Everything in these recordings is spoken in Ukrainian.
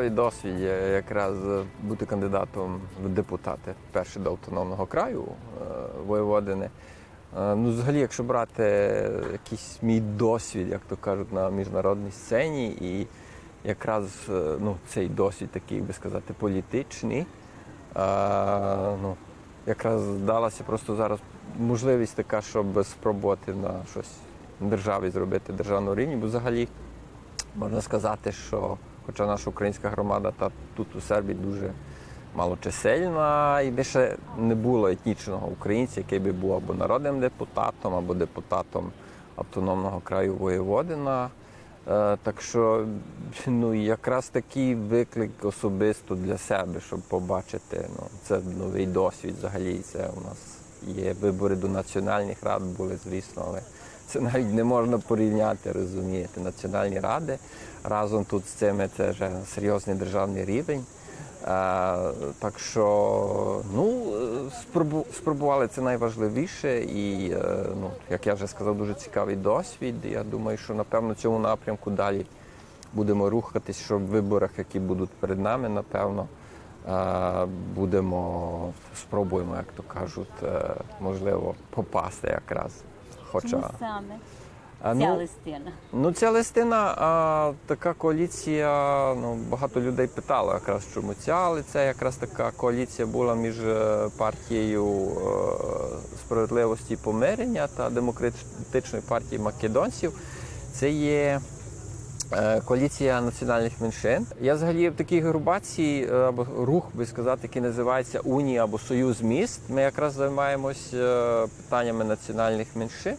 цікавий досвід якраз е, бути кандидатом в депутати перший до автономного краю е, Воєводини. Е, Ну, взагалі, якщо брати якийсь мій досвід, як то кажуть, на міжнародній сцені, і якраз ну, цей досвід такий, би сказати, політичний, е, ну, якраз далася просто зараз можливість така, щоб спробувати на щось державі зробити державного рівні, бо взагалі можна сказати, що хоча наша українська громада та тут у Сербії дуже малочисельна, і ще не було етнічного українця, який би був або народним депутатом, або депутатом автономного краю Воєводина. Е, Так що ну, якраз такий виклик особисто для себе, щоб побачити. Ну, це новий досвід взагалі. Це у нас є вибори до національних рад були, звісно, але це навіть не можна порівняти, розумієте. Національні ради разом тут з цими це вже серйозний державний рівень. Е, так що ну, спробу, спробували це найважливіше, і е, ну, як я вже сказав, дуже цікавий досвід. Я думаю, що напевно в цьому напрямку далі будемо рухатись, що в виборах, які будуть перед нами, напевно, е, будемо спробуємо, як то кажуть, можливо, попасти якраз. Хоча Чому саме А, ця ну, листина? Ну, ця листина, а, така коаліція. Ну, багато людей питало якраз, чому ця, але це якраз така коаліція була між е, партією е, справедливості і помирення та демократичною партією македонців. Це є коаліція національних меншин. Я взагалі в такій групації е, або рух, би сказати, який називається Унія або Союз міст. Ми якраз займаємось е, питаннями національних меншин.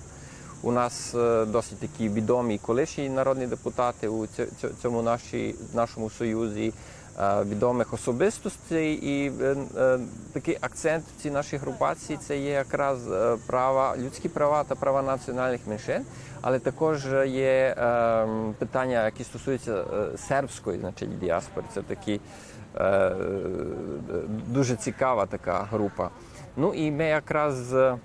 У нас е, досить такі відомі колишні народні депутати у ць- ць- цьому нашій, нашому союзі, е, відомих особистостей. І е, е, такий акцент в цій нашій групації це є якраз е, права, людські права та права національних меншин, але також є е, питання, які стосуються е, сербської, значить, діаспори. Це такі е, дуже цікава така група. Ну і ми якраз. е,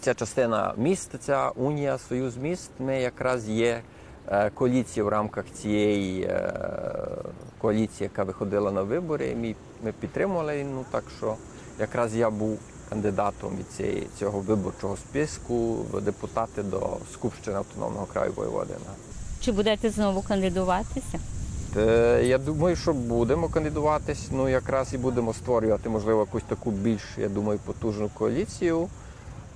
Ця частина міст, ця унія, союз міст, ми якраз є е, коаліція в рамках цієї е, коаліції, яка виходила на вибори. Ми, ми підтримували. Ну так що якраз я був кандидатом від цієї цього виборчого списку в депутати до Скупщини автономного краю Воєводина. Чи будете знову кандидуватися? Е, Я думаю, що будемо кандидуватись. Ну якраз і будемо створювати, можливо, якусь таку більш, я думаю, потужну коаліцію.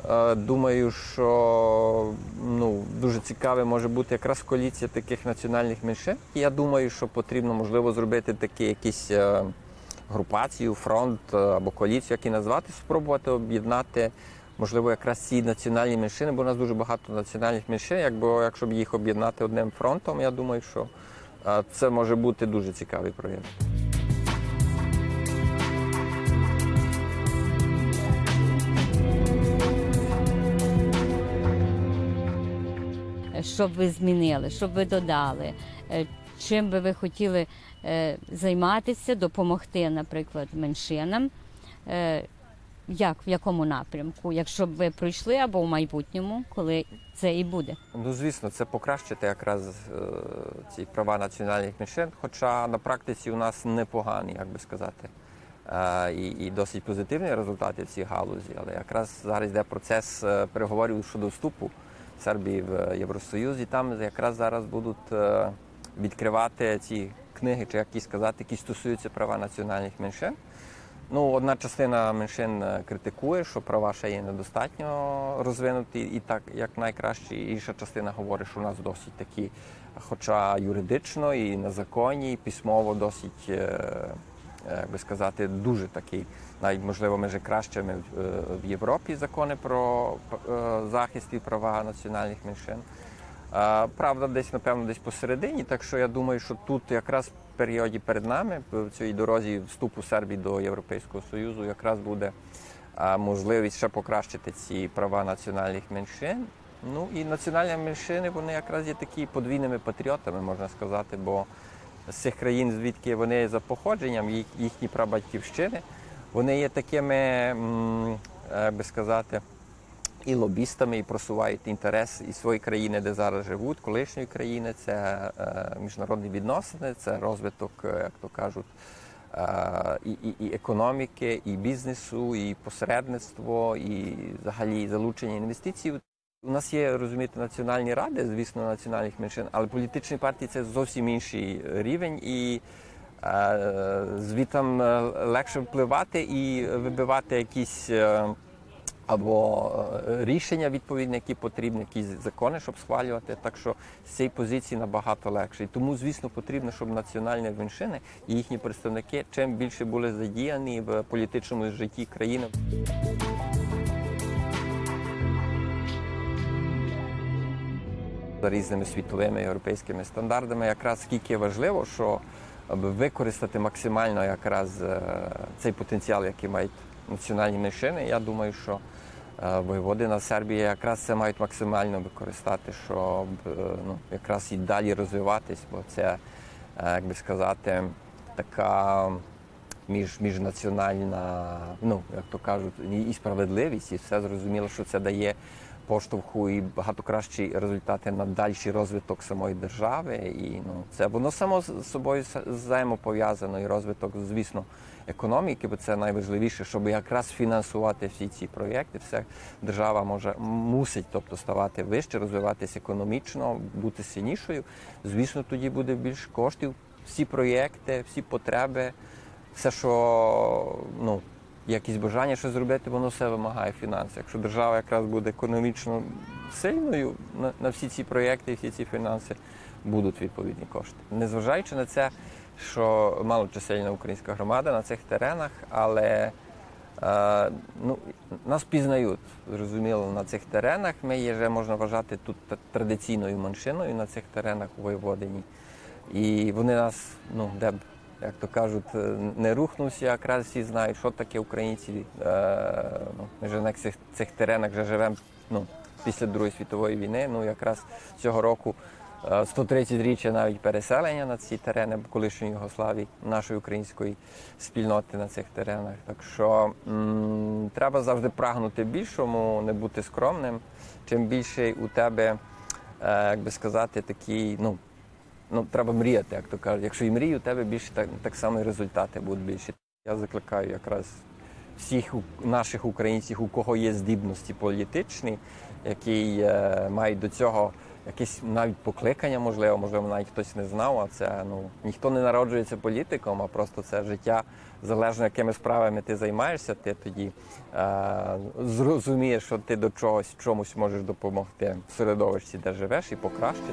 Е, Думаю, що ну, дуже цікаве може бути якраз коаліція таких національних меншин. Я думаю, що потрібно можливо зробити такі якісь е, групацію, фронт е, або коаліцію, як і назвати, спробувати об'єднати. Можливо, якраз ці національні меншини, бо у нас дуже багато національних меншин. Якби якщо б їх об'єднати одним фронтом, я думаю, що це може бути дуже цікавий проєкт. Що б ви змінили, що б ви додали? Е, Чим би ви хотіли е, займатися, допомогти, наприклад, меншинам? Е, Як, в якому напрямку? Якщо б ви пройшли або в майбутньому, коли це і буде? Ну, звісно, це покращити якраз ці права національних меншин, хоча на практиці у нас непогані, як би сказати, і, і досить позитивні результати в цій галузі. Але якраз зараз йде процес переговорів щодо вступу Сербії в Євросоюз, і там якраз зараз будуть е, відкривати ці книги, чи як і сказати, які стосуються права національних меншин. Ну, одна частина меншин е, критикує, що права ще є недостатньо розвинуті, і так як найкраще. Інша частина говорить, що у нас досить такі, хоча юридично і на законі, і письмово досить, е, як би сказати, дуже такий, навіть можливо, між кращими в- е, Європі закони про е, захист і права національних меншин. Правда, десь, напевно, десь посередині. Так що я думаю, що тут якраз в періоді перед нами, в цій дорозі вступу Сербії до Європейського Союзу, якраз буде можливість ще покращити ці права національних меншин. Ну і національні меншини вони якраз є такі подвійними патріотами, можна сказати, бо з цих країн, звідки вони за походженням, їх, їхні прабатьківщини, вони є такими, як би сказати, і лобістами, і просувають інтерес і своєї країни, де зараз живуть, колишньої країни. Це е, міжнародні відносини, це розвиток, е, як то кажуть, е, і, і, і економіки, і бізнесу, і посередництво, і взагалі залучення інвестицій. У нас є, розумієте, національні ради, звісно, національних меншин, але політичні партії це зовсім інший рівень, і е, звітам е, легше впливати і вибивати якісь е, або рішення відповідні, які потрібні, якісь закони, щоб схвалювати. Так що з цієї позиції набагато легше. І тому, звісно, потрібно, щоб національні меншини і їхні представники чим більше були задіяні в політичному житті країни. за різними світовими європейськими стандартами, якраз скільки важливо, що аби використати максимально якраз е, цей потенціал, який мають національні меншини. Я думаю, що е, воєводина Сербії якраз це мають максимально використати, щоб е, ну, якраз і далі розвиватись, бо це, як би сказати, така між, міжнаціональна, ну як то кажуть, і справедливість, і все зрозуміло, що це дає поштовху і багато кращі результати на дальший розвиток самої держави. І ну це воно само з собою взаємопов'язано, і розвиток, звісно, економіки, бо це найважливіше, щоб якраз фінансувати всі ці проєкти. Все держава може мусить, тобто ставати вище, розвиватися економічно, бути сильнішою. Звісно, тоді буде більше коштів. Всі проєкти, всі потреби, все, що ну, якісь бажання щось зробити, воно все вимагає фінансів. Якщо держава якраз буде економічно сильною, на, на всі ці проєкти і всі ці фінанси будуть відповідні кошти. Незважаючи на це, що малочисельна українська громада на цих теренах, але е, ну, нас пізнають, зрозуміло, на цих теренах. Ми є вже можна вважати тут традиційною меншиною на цих теренах у Воєводині. І вони нас, ну, де б, як то кажуть, е, не рухнувся, якраз всі знають, що таке українці. Е, ну, ми вже на цих, цих теренах вже живемо ну, після Другої світової війни. Ну, якраз цього року е, 130-річчя навіть переселення на ці терени колишньої Югославії, нашої української спільноти на цих теренах. Так що м, треба завжди прагнути більшому, не бути скромним. Чим більше у тебе, е, як би сказати, такий, ну, ну, треба мріяти, як то кажуть. Якщо і мрію, у тебе більше так, так само і результати будуть більші. Я закликаю якраз всіх наших українців, у кого є здібності політичні, які е, мають до цього якесь навіть покликання, можливо, можливо, навіть хтось не знав. А це ну ніхто не народжується політиком, а просто це життя залежно якими справами ти займаєшся, ти тоді е, зрозумієш, що ти до чогось чомусь можеш допомогти в середовищі, де живеш, і покращити.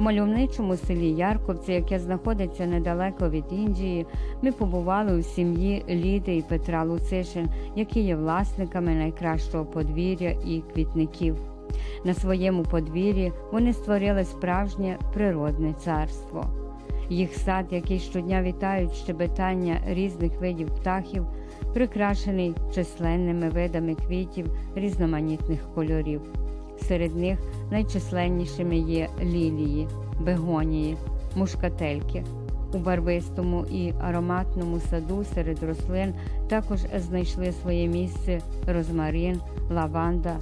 В мальовничому селі Ярковці, яке знаходиться недалеко від Індії, ми побували у сім'ї Ліди і Петра Луцишин, які є власниками найкращого подвір'я і квітників. На своєму подвір'ї вони створили справжнє природне царство. Їх сад, який щодня вітають щебетання різних видів птахів, прикрашений численними видами квітів різноманітних кольорів. Серед них найчисленнішими є лілії, бегонії, мушкательки. У барвистому і ароматному саду серед рослин також знайшли своє місце розмарин, лаванда,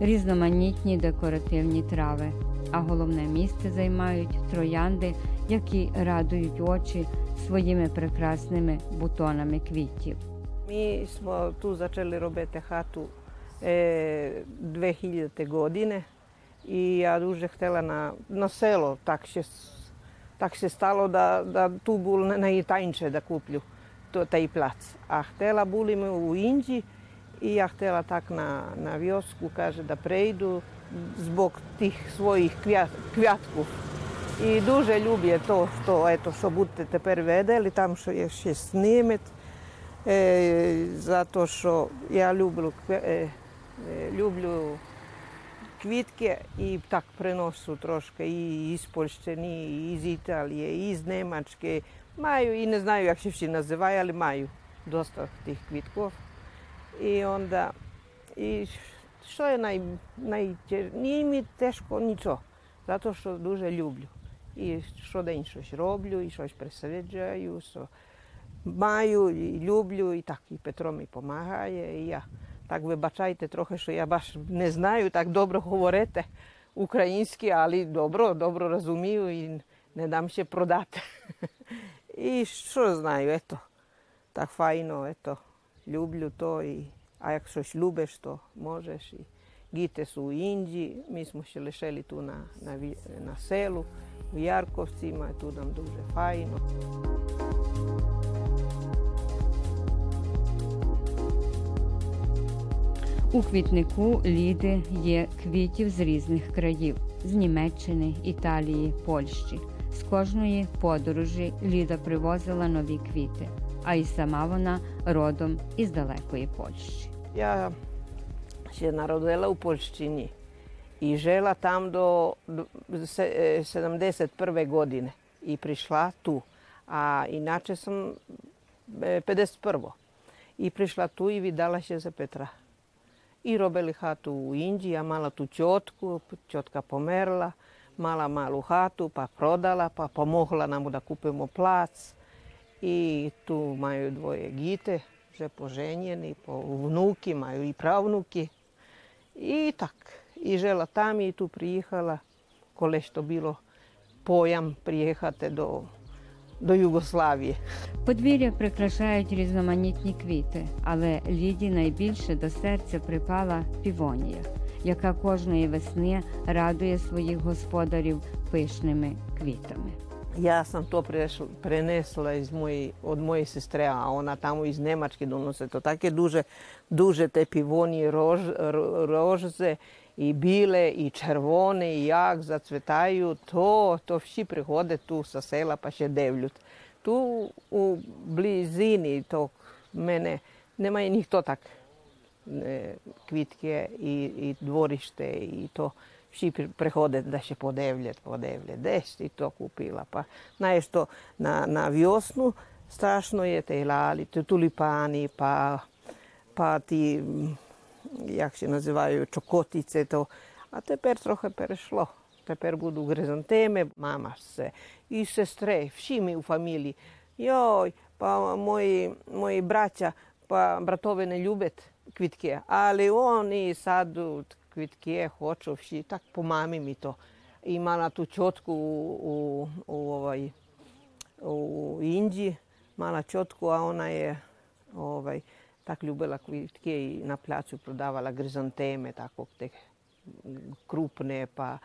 різноманітні декоративні трави. А головне місце займають троянди, які радують очі своїми прекрасними бутонами квітів. Smo tu začeli робити хату e, 2000. godine i ja duže htjela na, na selo, tak se, tak se stalo da, da tu bul na i tajnče da kuplju to, taj plac. A htjela bulim u Indiji i ja htjela tak na, na vjosku, kaže da prejdu zbog tih svojih kvjat. I duže ljubje to što, eto, što budete teper vedeli, tam što je še snimet, e, zato što ja ljubim e, люблю квітки і так приношу трошки і із Польщини, і із Італії, і з Німеччини. Маю і не знаю, як ще всі називають, але маю доста тих квітків. І онда, і що є най, найтяж... Ні, мені тяжко нічого, за те, що дуже люблю. І щодень щось роблю, і щось присаджую, що маю, і люблю, і так, і Петро мені допомагає, і я. Так вибачайте трохи, що я баш не знаю так добре говорити українське, але добре, добре розумію і не дам ще продати. І що знаю, ето, так файно, ето, люблю то, і, а як щось любиш, то можеш. І діти у Індії, ми smo ще лишили tu на, на, на селу, у Ярковці, тут нам дуже файно. У квітнику Ліди є квітів з різних країв з Німеччини, Італії, Польщі. З кожної подорожі Ліда привозила нові квіти, а й сама вона родом із далекої Польщі. Ja się narodila u Polščini i žela tam do, do se- e, 71. godine i prišla tu. A inače sam e, 51. I prišla tu i vidala się za Petra. I robili hatu u Indiji, ja mala tu čotku, čotka pomerla, mala malu hatu, pa prodala, pa pomogla nam da kupimo plac. I tu maju dvoje gite, že poženjeni, po vnuki, maju i pravnuki. I tak. I žela tam i tu prijehala, kole što bilo pojam prijehate do, do Jugoslavije. Подвір'я прикрашають різноманітні квіти, але Ліді найбільше до серця припала півонія, яка кожної весни радує своїх господарів пишними квітами. Ja sam to prešla, prenesla iz moje, od moje sestre, a ona tamo iz Nemačke donose to take duže, duže te pivonije, rož, ro- rožze i bile, i červone, i jak zacvetaju, to, to vši prihode tu sa sela pa še devljut. Tu u blizini tog mene nema i njih tak kvitke i, i dvorište i to. Vši prihode da še podevljet, podevljet, deš ti to kupila. Pa najesto na, na vjosnu strašno je te lali, te tulipani, pa, pa ti jak se nazivaju, čokotice to, a teper trochę przeszło. Teper budu grezanteme, mama se, i sestry, wszyscy u familiji. Joj, pa moji, moi bracia, pa bratowie ne ljubet kvitke, ali oni sad kvitke, hoću vši, tak po mami mi to. Ima na tu čotku u, u, u, ovaj, u Indiji, mala čotku, a ona je ovaj, tak ljubila kvitke i na placu prodavala grizanteme, tako te krupne, pa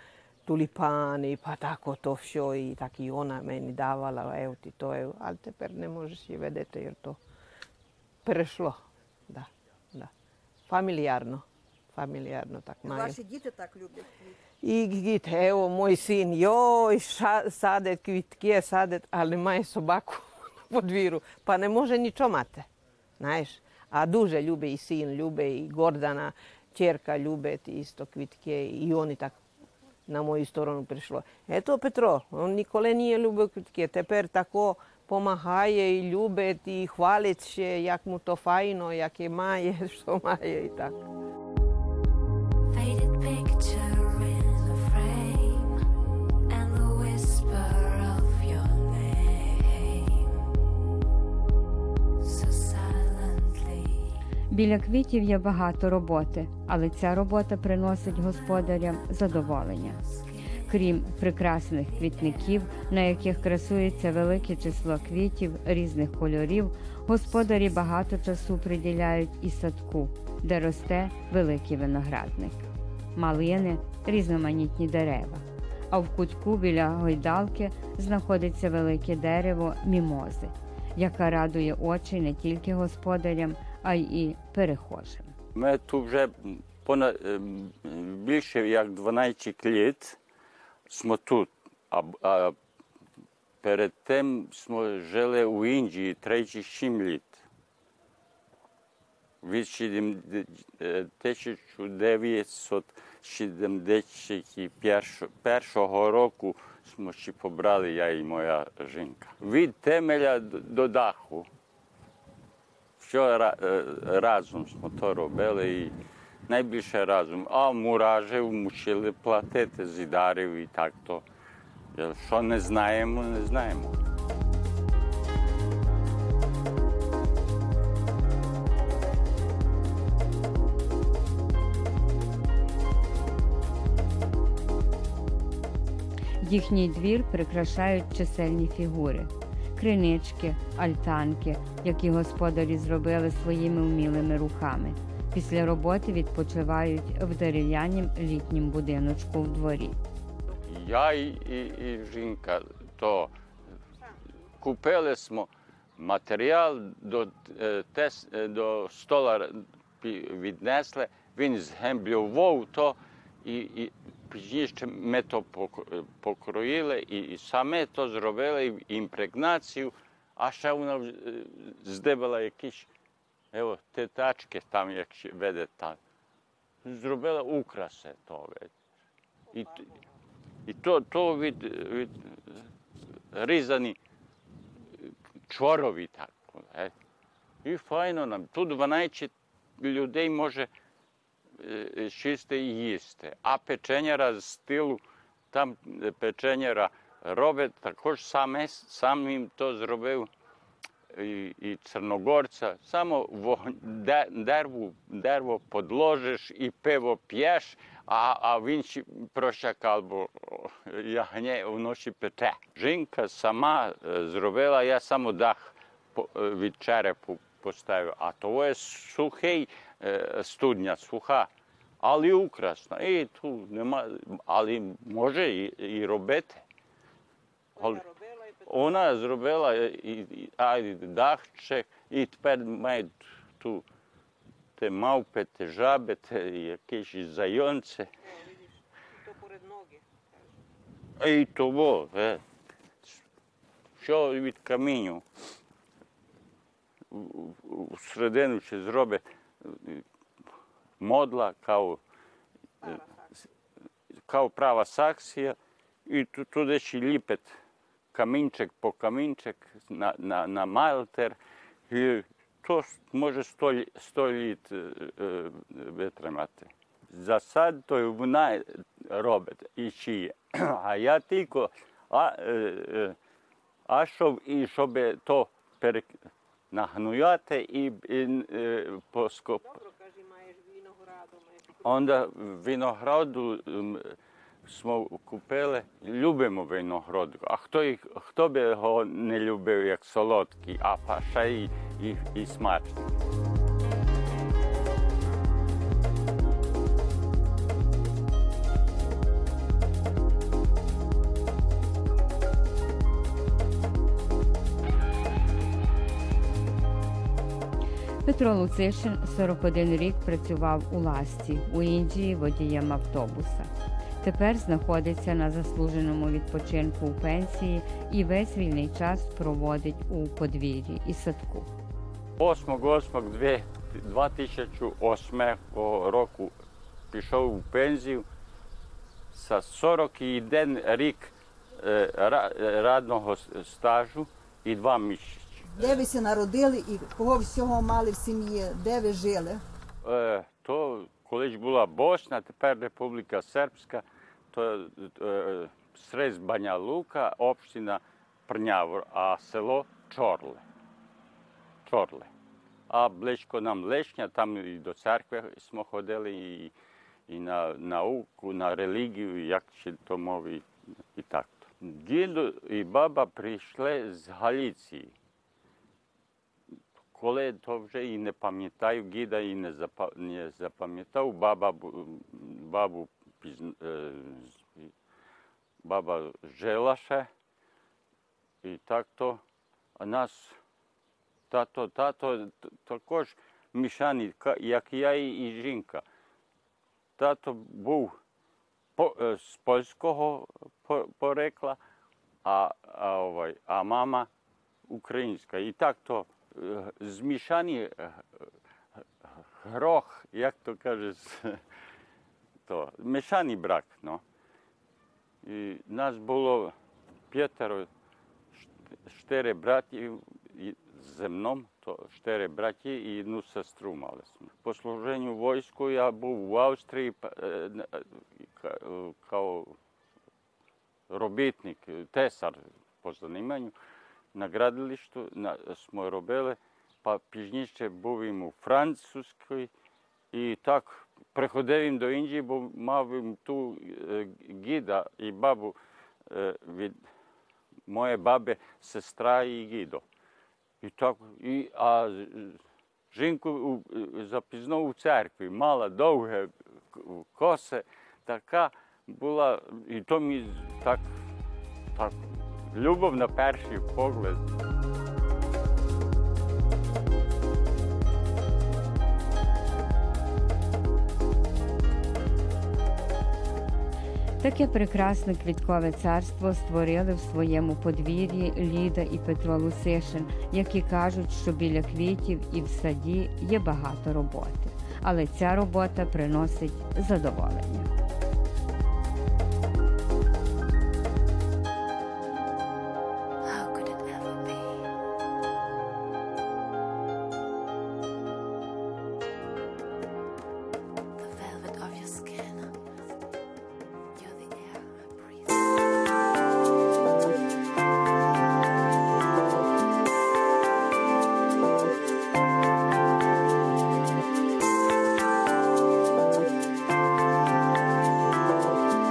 tulipani, pa tako to vše i tak i ona meni davala, evo ti to, evo. ali teper ne možeš je vedeti jer to prešlo, da, da. Familijarno, familijarno tak maju. Ваші діти так люблять квіти. I git, evo moj sin, joj, ša, sade kvitke, sade, ali maj sobaku po dviru, pa ne može ni čomate, znaš. A duže ljube i sin, ljube i Gordana, čerka ljube isto kvitke i oni tak na moju stranu prišlo. Eto Petro, on nikole nije ljubio kvitke, teper tako pomahaje i ljube i hvalit će jak mu to fajno, jak je maje, što maje i tako. Біля квітів є багато роботи, але ця робота приносить господарям задоволення. Крім прекрасних квітників, на яких красується велике число квітів різних кольорів, господарі багато часу приділяють і садку, де росте великий виноградник, малини, різноманітні дерева. А в кутку біля гойдалки знаходиться велике дерево мімози, яка радує очі не тільки господарям, а й і перехожим. Ми тут вже понад ем, більше як 12 літ. Smo тут. а, а перед тим ми жили у Індії 37 літ. Від е, 1971 року ми ще побрали я і моя жінка. Від темеля до даху. Все е, разом то робили і найбільше разом. А муражів мусили платити зідарів і так то. Е, Що не знаємо, не знаємо. Їхній двір прикрашають чисельні фігури, кринички, альтанки, які господарі зробили своїми вмілими руками. Після роботи відпочивають в дерев'янім літнім будиночку в дворі. Я і, і, жінка то купили smo матеріал до, е, тес, е, до стола віднесли, він згемблював то і, і пізніше ми то пок- е, покроїли і, і саме то зробили імпрегнацію, а ще вона е, здибала якісь ево, ті тачки там, як ще веде там. Зробила украси то. видиш. І, т- і то, то від, від е, різані чорові так. Е. І файно нам. Тут 12 людей може е, чисти і їсти. А печеняра з тилу, там е, печеняра робить також саме, сам їм то зробив. І, і чорногорця, само дерево, дерево подложиш і пиво п'єш, а, а він ще прощак або ягне вночі пече. Жінка сама е, зробила, я сам дах е, від черепу поставив, а то є сухий е, студня, суха, але украсна. І тут нема, але може і, і робити. Але- вона зробила і, а, і дахчик, і тепер мають ту те мавпи, те жаби, те якісь зайонці. To pored noge. І того, е, що від каміню u sredinu će zrobe modla kao, kao prava saksija i tu, tu deći lipet kaminček po kaminček na, na, na malter i to može stolj, stoljit e, e, vetremate. Za sad to je naj robet i čije. A ja tiko a, e, a, a i šobe to per, і нагнуяти і, і е, поскоп. Onda винограду м, купили, любимо виноград. А хто, їх, хто би його не любив як солодкий, а паша ще і, і, і смачний. Петро Луцишин 41 рік працював у Ласті у Індії водієм автобуса. Тепер знаходиться на заслуженому відпочинку у пенсії і весь вільний час проводить у подвір'ї і садку. 8.8.2008 року пішов у пенсію за 41 рік е, е, радного стажу і два місяці. Де ви се народили і кого всього мали в сім'ї, де ви жили? Е, то колись була Босна, тепер Республіка Сербська, то е, срез Баня Лука, община Прнявор, а село Чорле. Чорле. А близько нам Лешня, там і до церкви ми ходили, і, і на науку, на релігію, як ще то мови, і так. Діду і баба прийшли з Галіції коли то вже і не пам'ятаю, гіда і не, запам'ятав, баба, бу- бабу е, баба жила ще. І так то, а нас тато, тато також мішаний, як я і, жінка. Тато був е, з польського порекла, а, а, а мама українська. І так то змішані е, е, грох, як то каже, з- то, мішаний брак. Ну. І нас було п'ятеро, чотири братів мною, то чотири браті і одну сестру мали. По служенню війську я був в Австрії е, робітник, тесар по заніманню. На градилищу на, smo робили, pa пізніше був їм у французькій. І так приходив їм до Індії, бо мав їм ту е, гіда і бабу е, від моєї баби, сестра і гідо. І так, і, а жінку е, запізнав у церкві, мала довге к- коси, така була, і то мені так, так любов на перший погляд. Таке прекрасне квіткове царство створили в своєму подвір'ї Ліда і Петро Лусишин, які кажуть, що біля квітів і в саді є багато роботи. Але ця робота приносить задоволення.